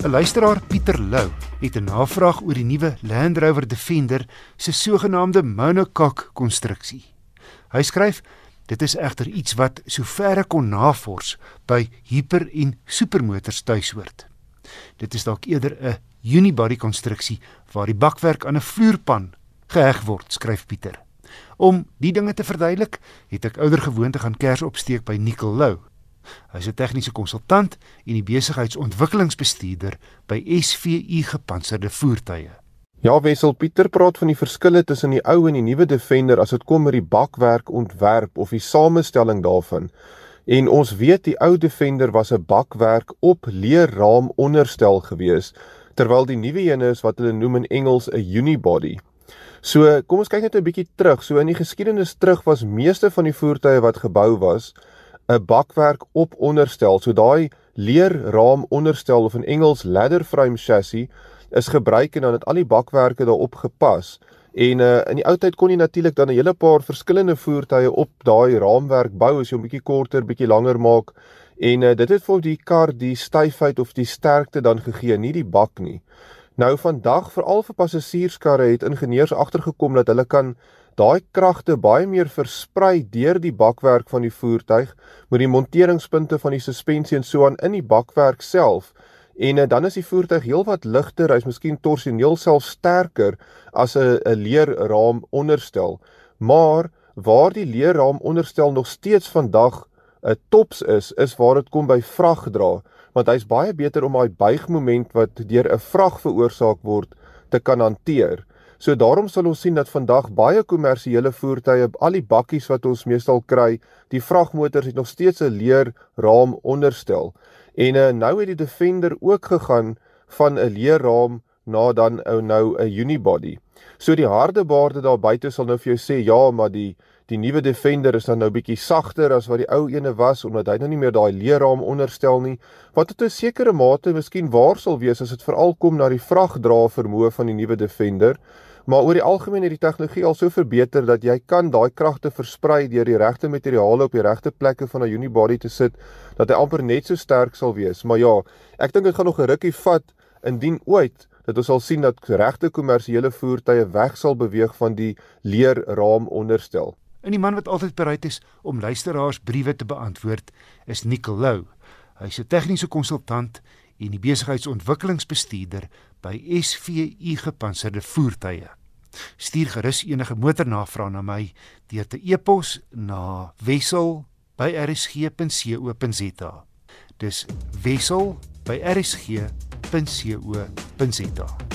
'n Luisteraar Pieter Lou het 'n navraag oor die nuwe Land Rover Defender se sogenaamde monocoque konstruksie. Hy skryf: "Dit is egter iets wat soverre kon navors by hyper en supermotors tuishoort. Dit is dalk eerder 'n unibody konstruksie waar die bakwerk aan 'n vloerpan geheg word," skryf Pieter. Om die dinge te verduidelik, het ek ouer gewoonte gaan kers opsteek by Nicol Lou. Hy's 'n tegniese konsultant en die besigheidsontwikkelingsbestuurder by SVU Gepantserde Voertuie. Ja, Wessel Pieter praat van die verskille tussen die ou en die nuwe Defender as dit kom met die bakwerk ontwerp of die samestelling daarvan. En ons weet die ou Defender was 'n bakwerk op leerraam onderstel gewees, terwyl die nuwe een is wat hulle noem in Engels 'n unibody. So, kom ons kyk net 'n bietjie terug. So in die geskiedenis terug was meeste van die voertuie wat gebou was 'n bakwerk op onderstel. So daai leerraam onderstel of in Engels ladder frame chassis is gebruik en dan het al die bakwerke daarop gepas. En uh in die ou tyd kon jy natuurlik dan 'n hele paar verskillende voertuie op daai raamwerk bou as jy hom bietjie korter, bietjie langer maak. En uh dit het vir die kar die styfheid of die sterkte dan gegee, nie die bak nie. Nou vandag veral vir passasierskarre het ingenieurs agtergekom dat hulle kan daai kragte baie meer versprei deur die bakwerk van die voertuig met die monteringspunte van die suspensie en so aan in die bakwerk self. En uh, dan is die voertuig heelwat ligter, hy's miskien torsioneel self sterker as 'n 'n leerraam onderstel. Maar waar die leerraam onderstel nog steeds vandag 'n tops is, is waar dit kom by vragdra, want hy's baie beter om daai buigmoment wat deur 'n vrag veroorsaak word te kan hanteer. So daarom sal ons sien dat vandag baie kommersiële voertuie, al die bakkies wat ons meestal kry, die vragmotors het nog steeds 'n leer raam onderstel. En uh, nou het die Defender ook gegaan van 'n leer raam na dan ou nou 'n unibody. So die harde baarde daar buite sal nou vir jou sê ja, maar die die nuwe Defender is dan nou bietjie sagter as wat die ou ene was omdat hy nou nie meer daai leerraam onderstel nie. Wat tot 'n sekere mate miskien waar sal wees as dit veral kom na die vragdra vermoë van die nuwe Defender. Maar oor die algemeen het die tegnologie al so verbeter dat jy kan daai kragte versprei deur die regte materiale op die regte plekke van 'n unibody te sit dat hy amper net so sterk sal wees. Maar ja, ek dink dit gaan nog 'n rukkie vat indien ooit dat ons sal sien dat regte kommersiële voertuie weg sal beweeg van die leerraam onderstel. En die man wat altyd bereid is om luisteraars briewe te beantwoord, is Nicolou. Hy's 'n tegniese konsultant en die besigheidsontwikkelingsbestuurder by SVU Gepantserde Voertuie. Stuur gerus enige motornavrae na my deur te e-pos na wissel@rsg.co.za. Dis wissel@rsg.co.za.